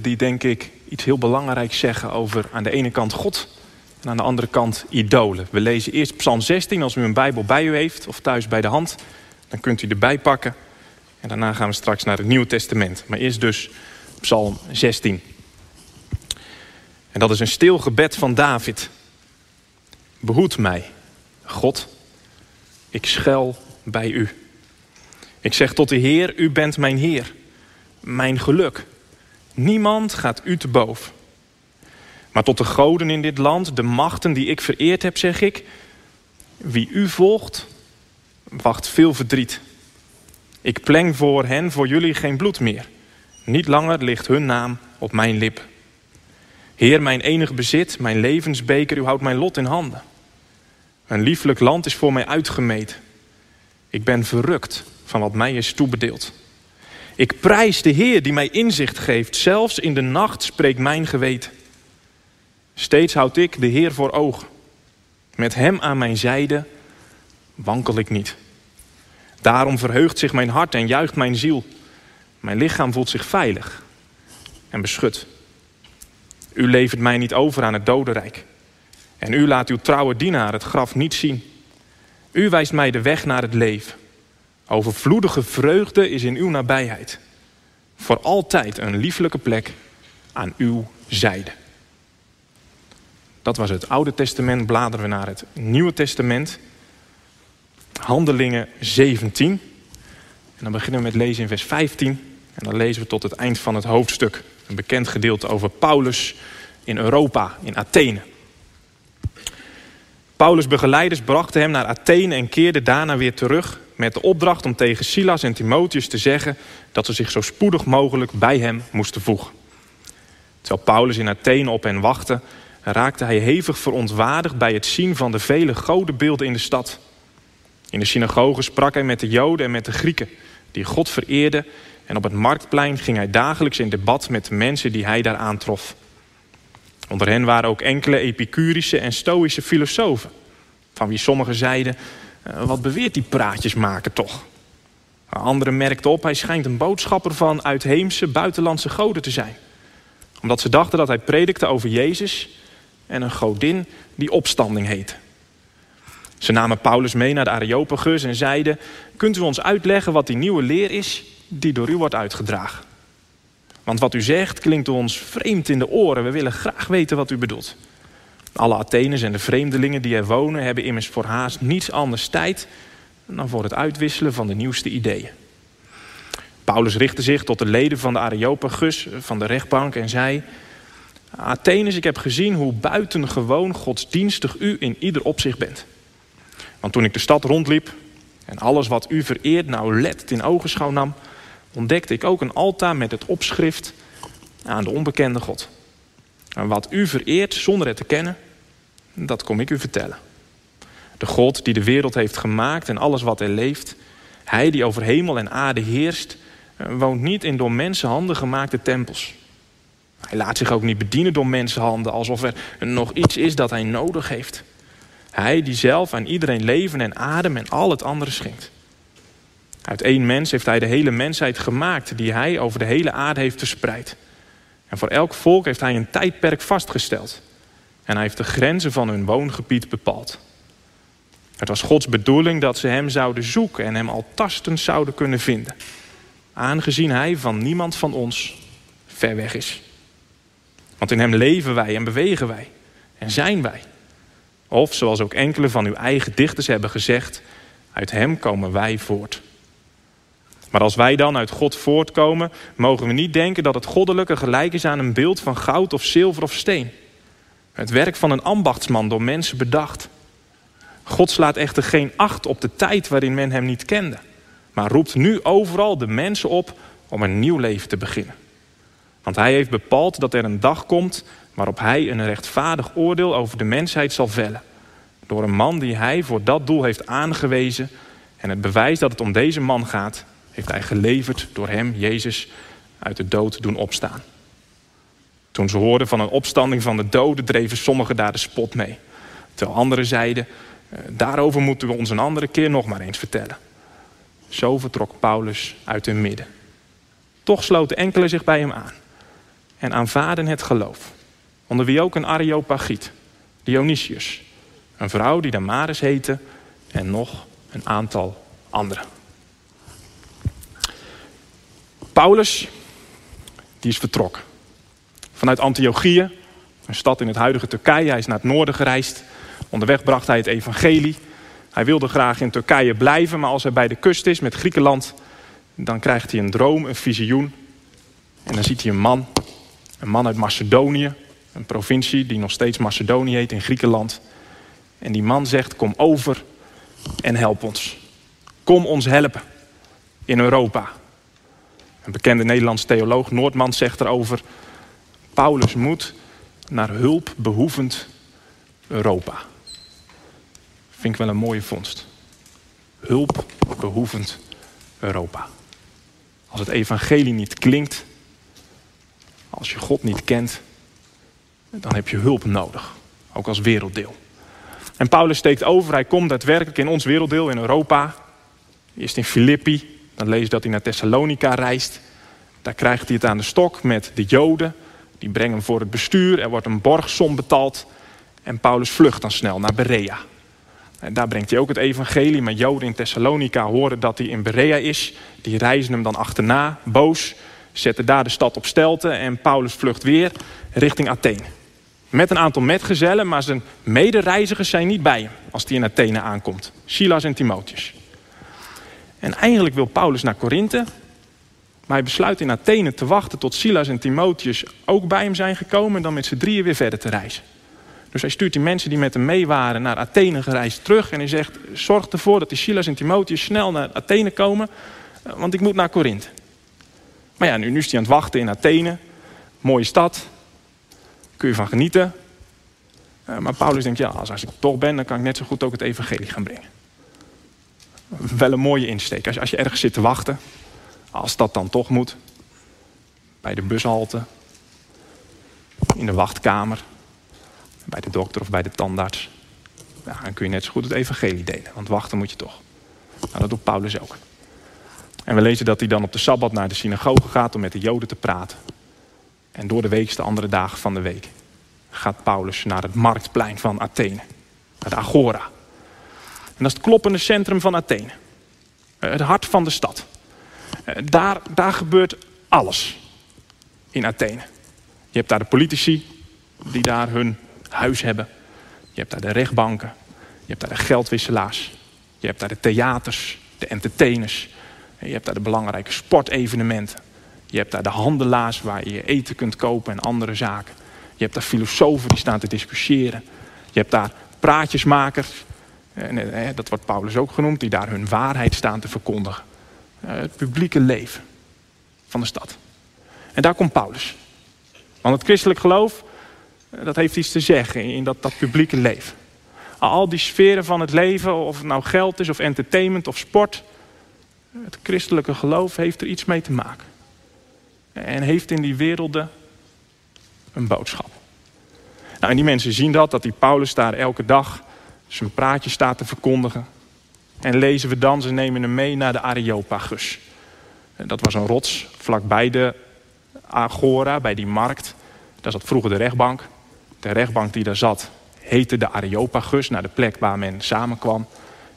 die denk ik iets heel belangrijks zeggen over aan de ene kant God en aan de andere kant idolen. We lezen eerst Psalm 16 als u een Bijbel bij u heeft of thuis bij de hand. Dan kunt u erbij pakken. En daarna gaan we straks naar het Nieuwe Testament. Maar eerst dus Psalm 16. En dat is een stil gebed van David. Behoed mij, God, ik schuil bij u. Ik zeg tot de Heer, u bent mijn Heer, mijn geluk. Niemand gaat u te boven. Maar tot de goden in dit land, de machten die ik vereerd heb, zeg ik... wie u volgt, wacht veel verdriet. Ik pleng voor hen, voor jullie geen bloed meer. Niet langer ligt hun naam op mijn lip. Heer, mijn enig bezit, mijn levensbeker, u houdt mijn lot in handen. Een lieflijk land is voor mij uitgemeten. Ik ben verrukt van wat mij is toebedeeld. Ik prijs de Heer die mij inzicht geeft. Zelfs in de nacht spreekt mijn geweten. Steeds houd ik de Heer voor ogen. Met Hem aan mijn zijde wankel ik niet. Daarom verheugt zich mijn hart en juicht mijn ziel. Mijn lichaam voelt zich veilig en beschut. U levert mij niet over aan het dodenrijk. En u laat uw trouwe dienaar het graf niet zien. U wijst mij de weg naar het leven. Overvloedige vreugde is in uw nabijheid. Voor altijd een lieflijke plek aan uw zijde. Dat was het Oude Testament. Bladeren we naar het Nieuwe Testament. Handelingen 17. En dan beginnen we met lezen in vers 15. En dan lezen we tot het eind van het hoofdstuk. Een bekend gedeelte over Paulus in Europa, in Athene. Paulus' begeleiders brachten hem naar Athene en keerden daarna weer terug met de opdracht om tegen Silas en Timotheus te zeggen dat ze zich zo spoedig mogelijk bij hem moesten voegen. Terwijl Paulus in Athene op hen wachtte, raakte hij hevig verontwaardigd bij het zien van de vele godenbeelden in de stad. In de synagoge sprak hij met de Joden en met de Grieken, die God vereerden, en op het marktplein ging hij dagelijks in debat met de mensen die hij daar aantrof. Onder hen waren ook enkele epicurische en stoïsche filosofen, van wie sommigen zeiden, eh, wat beweert die praatjes maken toch? Anderen merkten op, hij schijnt een boodschapper van uitheemse buitenlandse goden te zijn. Omdat ze dachten dat hij predikte over Jezus en een godin die opstanding heette. Ze namen Paulus mee naar de Areopagus en zeiden... kunt u ons uitleggen wat die nieuwe leer is die door u wordt uitgedragen? Want wat u zegt klinkt ons vreemd in de oren. We willen graag weten wat u bedoelt. Alle Atheners en de vreemdelingen die er wonen... hebben immers voor haast niets anders tijd... dan voor het uitwisselen van de nieuwste ideeën. Paulus richtte zich tot de leden van de Areopagus, van de rechtbank... en zei... Atheners, ik heb gezien hoe buitengewoon godsdienstig u in ieder opzicht bent. Want toen ik de stad rondliep en alles wat u vereert nauwlettend in ogenschouw nam... ontdekte ik ook een altaar met het opschrift aan de onbekende God. En wat u vereert zonder het te kennen, dat kom ik u vertellen. De God die de wereld heeft gemaakt en alles wat er leeft... hij die over hemel en aarde heerst... woont niet in door mensenhanden gemaakte tempels... Hij laat zich ook niet bedienen door mensenhanden alsof er nog iets is dat hij nodig heeft. Hij die zelf aan iedereen leven en adem en al het andere schenkt. Uit één mens heeft hij de hele mensheid gemaakt die hij over de hele aarde heeft verspreid. En voor elk volk heeft hij een tijdperk vastgesteld. En hij heeft de grenzen van hun woongebied bepaald. Het was Gods bedoeling dat ze hem zouden zoeken en hem al tastend zouden kunnen vinden. Aangezien hij van niemand van ons ver weg is. Want in hem leven wij en bewegen wij en zijn wij. Of zoals ook enkele van uw eigen dichters hebben gezegd, uit hem komen wij voort. Maar als wij dan uit God voortkomen, mogen we niet denken dat het goddelijke gelijk is aan een beeld van goud of zilver of steen. Het werk van een ambachtsman door mensen bedacht. God slaat echter geen acht op de tijd waarin men hem niet kende, maar roept nu overal de mensen op om een nieuw leven te beginnen. Want hij heeft bepaald dat er een dag komt waarop hij een rechtvaardig oordeel over de mensheid zal vellen. Door een man die hij voor dat doel heeft aangewezen. En het bewijs dat het om deze man gaat, heeft hij geleverd door hem, Jezus, uit de dood doen opstaan. Toen ze hoorden van een opstanding van de doden, dreven sommigen daar de spot mee. Terwijl anderen zeiden, eh, daarover moeten we ons een andere keer nog maar eens vertellen. Zo vertrok Paulus uit hun midden. Toch sloten enkelen zich bij hem aan en aanvaarden het geloof. Onder wie ook een Areopagiet, Dionysius, een vrouw die Damaris heette en nog een aantal anderen. Paulus, die is vertrokken. Vanuit Antiochië, een stad in het huidige Turkije. Hij is naar het noorden gereisd. Onderweg bracht hij het evangelie. Hij wilde graag in Turkije blijven, maar als hij bij de kust is met Griekenland, dan krijgt hij een droom, een visioen. En dan ziet hij een man, een man uit Macedonië, een provincie die nog steeds Macedonië heet in Griekenland. En die man zegt: Kom over en help ons. Kom ons helpen in Europa. Een bekende Nederlandse theoloog, Noordman, zegt erover: Paulus moet naar hulpbehoevend Europa. Vind ik wel een mooie vondst. Hulpbehoevend Europa. Als het evangelie niet klinkt, als je God niet kent, dan heb je hulp nodig. Ook als werelddeel. En Paulus steekt over, hij komt daadwerkelijk in ons werelddeel in Europa. Eerst in Filippi, dan lees je dat hij naar Thessalonica reist. Daar krijgt hij het aan de stok met de Joden. Die brengen hem voor het bestuur, er wordt een borgsom betaald. En Paulus vlucht dan snel naar Berea. En daar brengt hij ook het evangelie. Maar Joden in Thessalonica horen dat hij in Berea is. Die reizen hem dan achterna, boos. Zetten daar de stad op stelten. En Paulus vlucht weer richting Athene. Met een aantal metgezellen, maar zijn medereizigers zijn niet bij hem. Als hij in Athene aankomt. Silas en Timotheus. En eigenlijk wil Paulus naar Korinthe. Maar hij besluit in Athene te wachten tot Silas en Timotheus ook bij hem zijn gekomen. En dan met z'n drieën weer verder te reizen. Dus hij stuurt die mensen die met hem mee waren naar Athene gereisd terug. En hij zegt, zorg ervoor dat die Silas en Timotheus snel naar Athene komen. Eh, want ik moet naar Korinthe. Maar ja, nu, nu is hij aan het wachten in Athene. Mooie stad. Kun je van genieten. Eh, maar Paulus denkt, ja, als, als ik toch ben, dan kan ik net zo goed ook het evangelie gaan brengen. Wel een mooie insteek. Als, als je ergens zit te wachten, als dat dan toch moet. Bij de bushalte. In de wachtkamer bij de dokter of bij de tandarts. Dan kun je net zo goed het evangelie delen, want wachten moet je toch. Nou, dat doet Paulus ook. En we lezen dat hij dan op de Sabbat naar de synagoge gaat om met de Joden te praten. En door de week, de andere dagen van de week, gaat Paulus naar het marktplein van Athene. Naar de Agora. En dat is het kloppende centrum van Athene. Eh, het hart van de stad. Eh, daar, daar gebeurt alles in Athene. Je hebt daar de politici die daar hun huis hebben. Je hebt daar de rechtbanken. Je hebt daar de geldwisselaars. Je hebt daar de theaters, de entertainers. Je hebt daar de belangrijke sportevenementen. Je hebt daar de handelaars waar je eten kunt kopen en andere zaken. Je hebt daar filosofen die staan te discussiëren. Je hebt daar praatjesmakers, dat wordt Paulus ook genoemd, die daar hun waarheid staan te verkondigen. Eh, het publieke leven van de stad. En daar komt Paulus. Want het christelijk geloof dat heeft iets te zeggen in dat, dat publieke leven. Al die sferen van het leven, of het nou geld is of entertainment of sport. Het christelijke geloof heeft er iets mee te maken. En heeft in die werelden een boodschap. Nou, en die mensen zien dat, dat die Paulus daar elke dag zijn praatje staat te verkondigen. En lezen we dan, ze nemen hem mee naar de Areopagus. Dat was een rots vlakbij de Agora, bij die markt. Daar zat vroeger de rechtbank. De rechtbank die daar zat heette de Areopagus, naar de plek waar men samenkwam.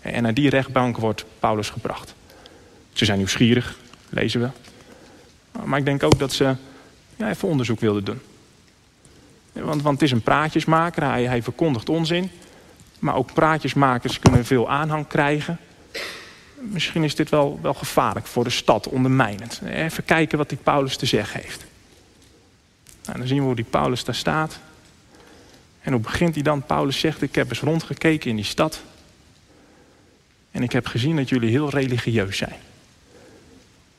En naar die rechtbank wordt Paulus gebracht. Ze zijn nieuwsgierig, lezen we. Maar ik denk ook dat ze ja, even onderzoek wilden doen. Want, want het is een praatjesmaker, hij, hij verkondigt onzin. Maar ook praatjesmakers kunnen veel aanhang krijgen. Misschien is dit wel, wel gevaarlijk voor de stad, ondermijnend. Even kijken wat die Paulus te zeggen heeft. Nou, dan zien we hoe die Paulus daar staat. En hoe begint hij dan? Paulus zegt, ik heb eens rondgekeken in die stad. En ik heb gezien dat jullie heel religieus zijn.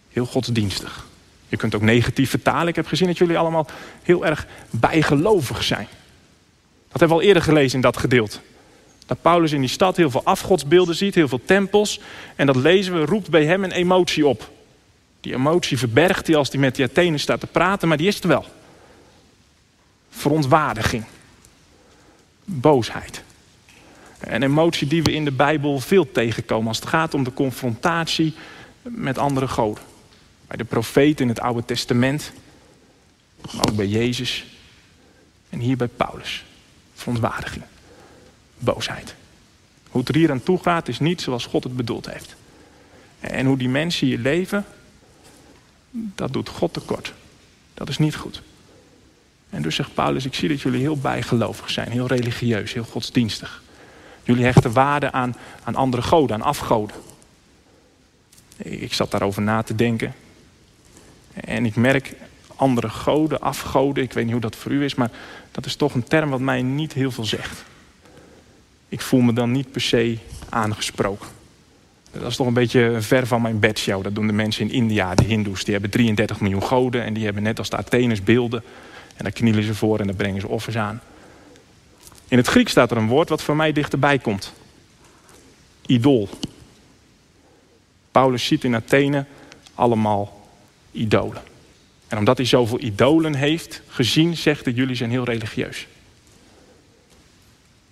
Heel godsdienstig. Je kunt ook negatief vertalen. Ik heb gezien dat jullie allemaal heel erg bijgelovig zijn. Dat hebben we al eerder gelezen in dat gedeelte. Dat Paulus in die stad heel veel afgodsbeelden ziet, heel veel tempels. En dat lezen we, roept bij hem een emotie op. Die emotie verbergt hij als hij met die Athenen staat te praten, maar die is er wel. Verontwaardiging boosheid. Een emotie die we in de Bijbel veel tegenkomen als het gaat om de confrontatie met andere goden. Bij de profeten in het Oude Testament, Maar ook bij Jezus. En hier bij Paulus. Verontwaardiging. Boosheid. Hoe het er hier aan toe gaat is niet zoals God het bedoeld heeft. En hoe die mensen hier leven, dat doet God tekort. Dat is niet goed. En dus zegt Paulus, ik zie dat jullie heel bijgelovig zijn, heel religieus, heel godsdienstig. Jullie hechten waarde aan, aan andere goden, aan afgoden. Ik zat daarover na te denken. En ik merk andere goden, afgoden, ik weet niet hoe dat voor u is, maar dat is toch een term wat mij niet heel veel zegt. Ik voel me dan niet per se aangesproken. Dat is toch een beetje ver van mijn bedshow. Dat doen de mensen in India, de Hindoes. Die hebben 33 miljoen goden en die hebben net als de Atheners beelden. En daar knielen ze voor en daar brengen ze offers aan. In het Grieks staat er een woord wat voor mij dichterbij komt. Idool. Paulus ziet in Athene allemaal idolen. En omdat hij zoveel idolen heeft gezien, zegt hij: jullie zijn heel religieus.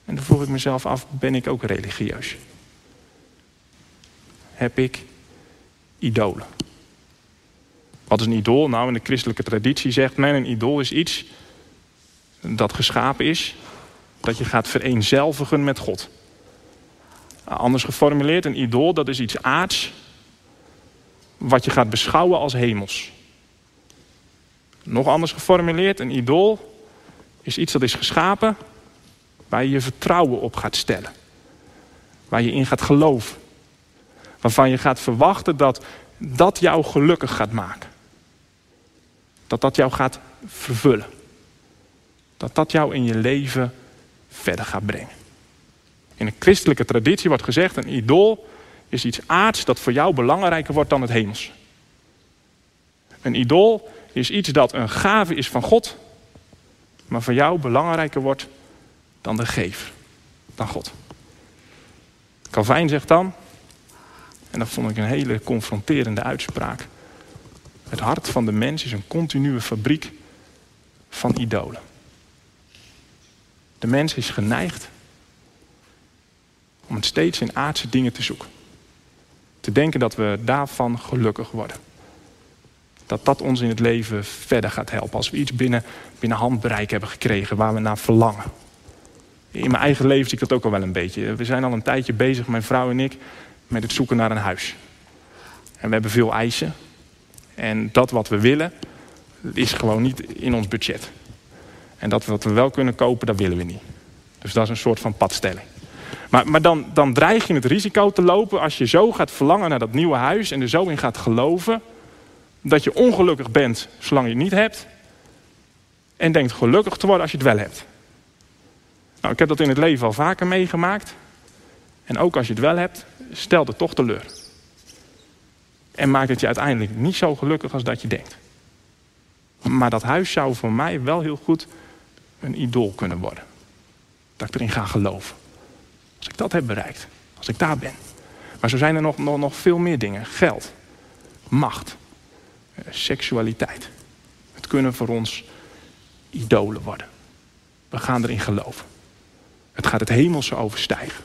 En dan vroeg ik mezelf af, ben ik ook religieus? Heb ik idolen? Wat is een idool? Nou, in de christelijke traditie zegt men: een idool is iets dat geschapen is, dat je gaat vereenzelvigen met God. Anders geformuleerd, een idool dat is iets aards, wat je gaat beschouwen als hemels. Nog anders geformuleerd, een idool is iets dat is geschapen waar je je vertrouwen op gaat stellen. Waar je in gaat geloven. Waarvan je gaat verwachten dat dat jou gelukkig gaat maken. Dat dat jou gaat vervullen. Dat dat jou in je leven verder gaat brengen. In een christelijke traditie wordt gezegd: een idool is iets aards dat voor jou belangrijker wordt dan het hemels. Een idool is iets dat een gave is van God, maar voor jou belangrijker wordt dan de gever, dan God. Calvijn zegt dan, en dat vond ik een hele confronterende uitspraak. Het hart van de mens is een continue fabriek van idolen. De mens is geneigd om het steeds in aardse dingen te zoeken. Te denken dat we daarvan gelukkig worden. Dat dat ons in het leven verder gaat helpen. Als we iets binnen, binnen handbereik hebben gekregen waar we naar verlangen. In mijn eigen leven zie ik dat ook al wel een beetje. We zijn al een tijdje bezig, mijn vrouw en ik, met het zoeken naar een huis. En we hebben veel eisen. En dat wat we willen, is gewoon niet in ons budget. En dat wat we wel kunnen kopen, dat willen we niet. Dus dat is een soort van padstelling. Maar, maar dan, dan dreig je het risico te lopen als je zo gaat verlangen naar dat nieuwe huis en er zo in gaat geloven, dat je ongelukkig bent zolang je het niet hebt. En denkt gelukkig te worden als je het wel hebt. Nou, ik heb dat in het leven al vaker meegemaakt. En ook als je het wel hebt, stel het toch teleur. En maakt het je uiteindelijk niet zo gelukkig als dat je denkt. Maar dat huis zou voor mij wel heel goed een idool kunnen worden. Dat ik erin ga geloven. Als ik dat heb bereikt. Als ik daar ben. Maar zo zijn er nog, nog, nog veel meer dingen. Geld. Macht. Eh, seksualiteit. Het kunnen voor ons idolen worden. We gaan erin geloven. Het gaat het hemelse overstijgen.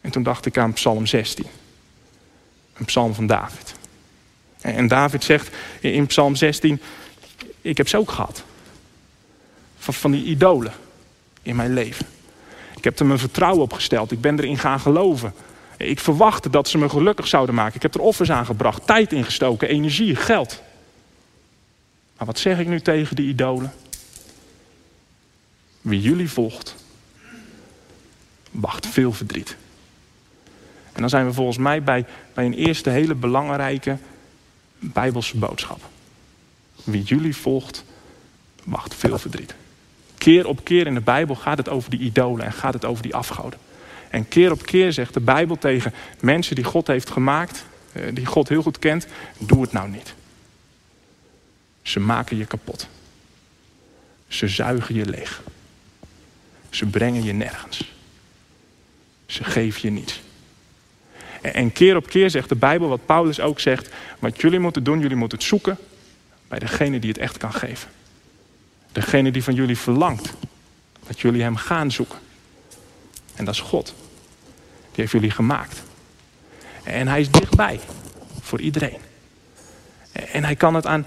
En toen dacht ik aan Psalm 16. Een psalm van David. En David zegt in Psalm 16: Ik heb ze ook gehad. Van, die idolen in mijn leven. Ik heb er mijn vertrouwen op gesteld. Ik ben erin gaan geloven. Ik verwachtte dat ze me gelukkig zouden maken. Ik heb er offers aan gebracht, tijd ingestoken, energie, geld. Maar wat zeg ik nu tegen die idolen? Wie jullie volgt, wacht veel verdriet. En dan zijn we volgens mij bij, bij een eerste hele belangrijke Bijbelse boodschap. Wie jullie volgt, wacht veel verdriet. Keer op keer in de Bijbel gaat het over die idolen en gaat het over die afgoden. En keer op keer zegt de Bijbel tegen mensen die God heeft gemaakt, eh, die God heel goed kent, doe het nou niet. Ze maken je kapot. Ze zuigen je leeg. Ze brengen je nergens. Ze geven je niets. En keer op keer zegt de Bijbel, wat Paulus ook zegt, wat jullie moeten doen, jullie moeten het zoeken bij degene die het echt kan geven. Degene die van jullie verlangt dat jullie hem gaan zoeken. En dat is God. Die heeft jullie gemaakt. En hij is dichtbij voor iedereen. En hij kan het aan,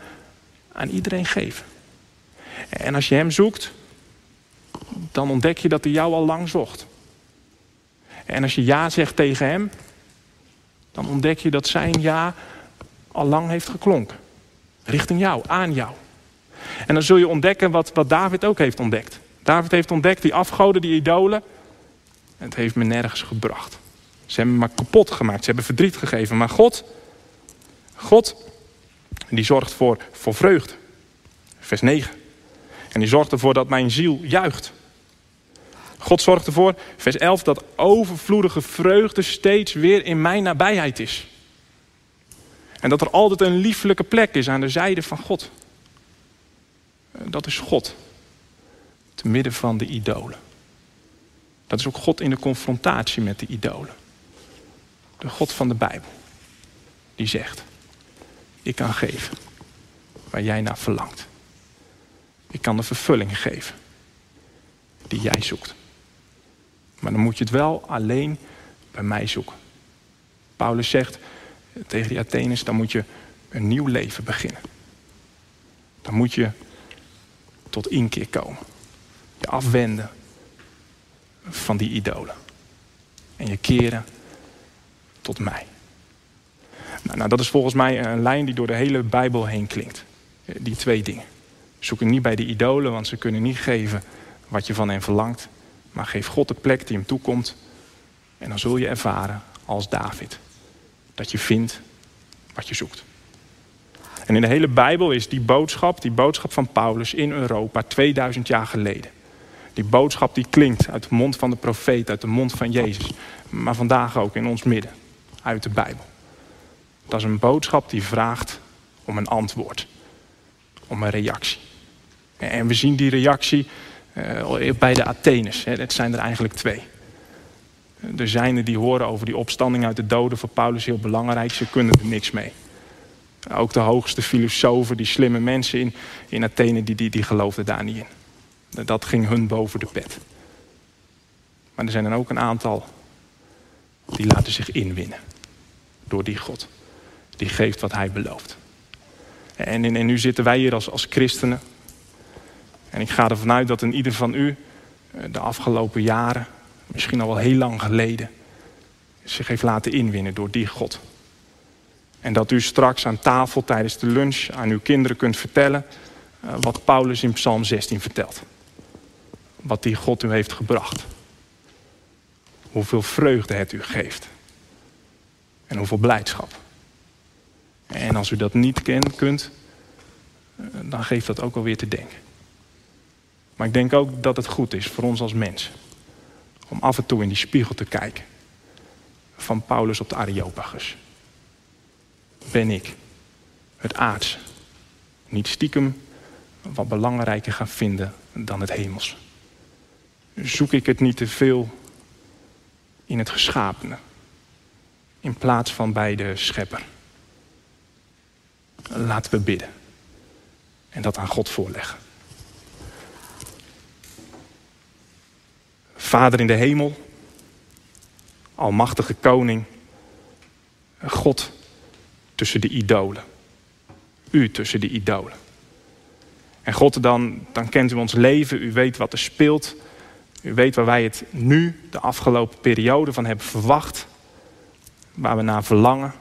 aan iedereen geven. En als je hem zoekt, dan ontdek je dat hij jou al lang zocht. En als je ja zegt tegen hem, dan ontdek je dat zijn ja al lang heeft geklonken. Richting jou, aan jou. En dan zul je ontdekken wat, wat David ook heeft ontdekt. David heeft ontdekt die afgoden, die idolen. Het heeft me nergens gebracht. Ze hebben me maar kapot gemaakt. Ze hebben verdriet gegeven. Maar God, God, die zorgt voor, voor vreugde. Vers 9. En die zorgt ervoor dat mijn ziel juicht. God zorgt ervoor, vers 11, dat overvloedige vreugde steeds weer in mijn nabijheid is. En dat er altijd een lieflijke plek is aan de zijde van God. Dat is God. Te midden van de idolen. Dat is ook God in de confrontatie met de idolen. De God van de Bijbel. Die zegt, ik kan geven waar jij naar verlangt. Ik kan de vervulling geven die jij zoekt. Maar dan moet je het wel alleen bij mij zoeken. Paulus zegt tegen die Atheners, dan moet je een nieuw leven beginnen. Dan moet je tot inkeer komen. Je afwenden van die idolen. En je keren tot mij. Nou, nou, dat is volgens mij een lijn die door de hele Bijbel heen klinkt. Die twee dingen. Zoek niet bij de idolen, want ze kunnen niet geven wat je van hen verlangt. Maar geef God de plek die hem toekomt. En dan zul je ervaren, als David, dat je vindt wat je zoekt. En in de hele Bijbel is die boodschap, die boodschap van Paulus in Europa 2000 jaar geleden. Die boodschap die klinkt uit de mond van de profeet, uit de mond van Jezus. Maar vandaag ook in ons midden, uit de Bijbel. Dat is een boodschap die vraagt om een antwoord. Om een reactie. En we zien die reactie bij de Atheners. Het zijn er eigenlijk twee. Er zijn die horen over die opstanding uit de doden voor Paulus heel belangrijk. Ze kunnen er niks mee. Ook de hoogste filosofen, die slimme mensen in, in Athene, die, die, die geloofden daar niet in. Dat ging hun boven de pet. Maar er zijn er ook een aantal die laten zich inwinnen door die God. Die geeft wat hij belooft. En, en, en nu zitten wij hier als, als christenen en ik ga ervan uit dat in ieder van u eh, de afgelopen jaren, misschien al wel heel lang geleden, zich heeft laten inwinnen door die God. En dat u straks aan tafel tijdens de lunch aan uw kinderen kunt vertellen eh, wat Paulus in Psalm 16 vertelt. Wat die God u heeft gebracht. Hoeveel vreugde het u geeft. En hoeveel blijdschap. En als u dat niet kunt, eh, dan geeft dat ook alweer te denken. Maar ik denk ook dat het goed is voor ons als mens. Om af en toe in die spiegel te kijken. Van Paulus op de Areopagus. Ben ik het aardse niet stiekem wat belangrijker gaan vinden dan het hemels? Zoek ik het niet te veel in het geschapene in plaats van bij de schepper? Laten we bidden en dat aan God voorleggen. Vader in de hemel, Almachtige Koning, God tussen de idolen. U tussen de idolen. En God, dan, dan kent u ons leven, u weet wat er speelt. U weet waar wij het nu, de afgelopen periode, van hebben verwacht. Waar we naar verlangen,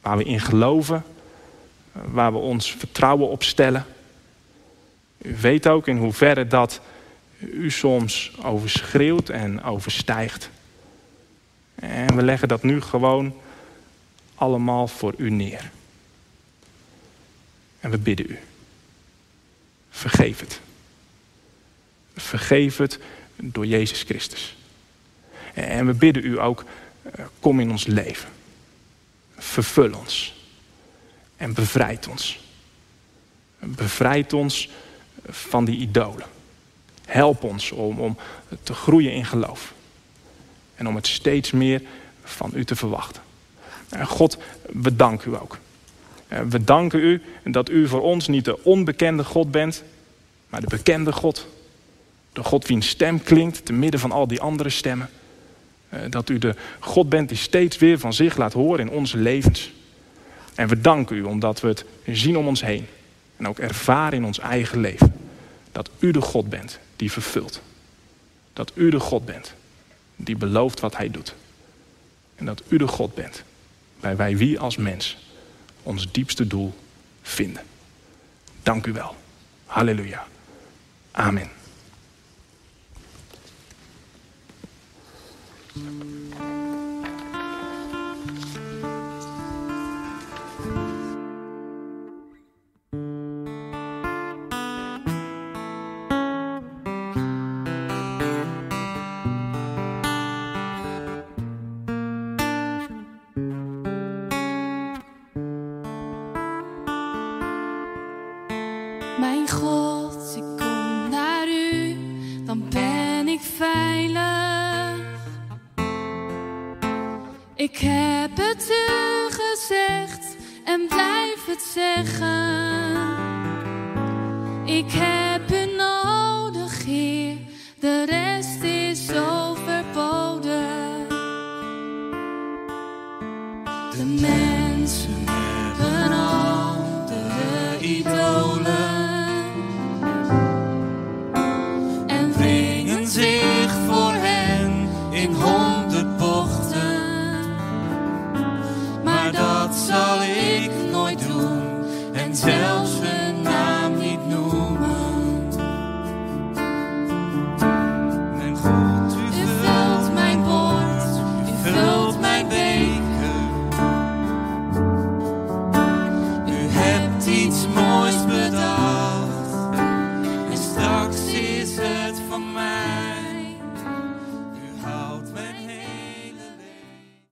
waar we in geloven, waar we ons vertrouwen op stellen. U weet ook in hoeverre dat u soms overschreeuwt en overstijgt. En we leggen dat nu gewoon allemaal voor u neer. En we bidden u. Vergeef het. Vergeef het door Jezus Christus. En we bidden u ook, eh, kom in ons leven. Vervul ons. En bevrijd ons. Bevrijd ons van die idolen. Help ons om, om te groeien in geloof. En om het steeds meer van u te verwachten. En God, we danken u ook. We danken u dat u voor ons niet de onbekende God bent, maar de bekende God. De God wiens stem klinkt te midden van al die andere stemmen. Dat u de God bent die steeds weer van zich laat horen in onze levens. En we danken u omdat we het zien om ons heen. En ook ervaren in ons eigen leven dat u de God bent die vervult. Dat u de God bent die belooft wat hij doet. En dat u de God bent bij wij wie als mens ons diepste doel vinden. Dank u wel. Halleluja. Amen. Zeggen.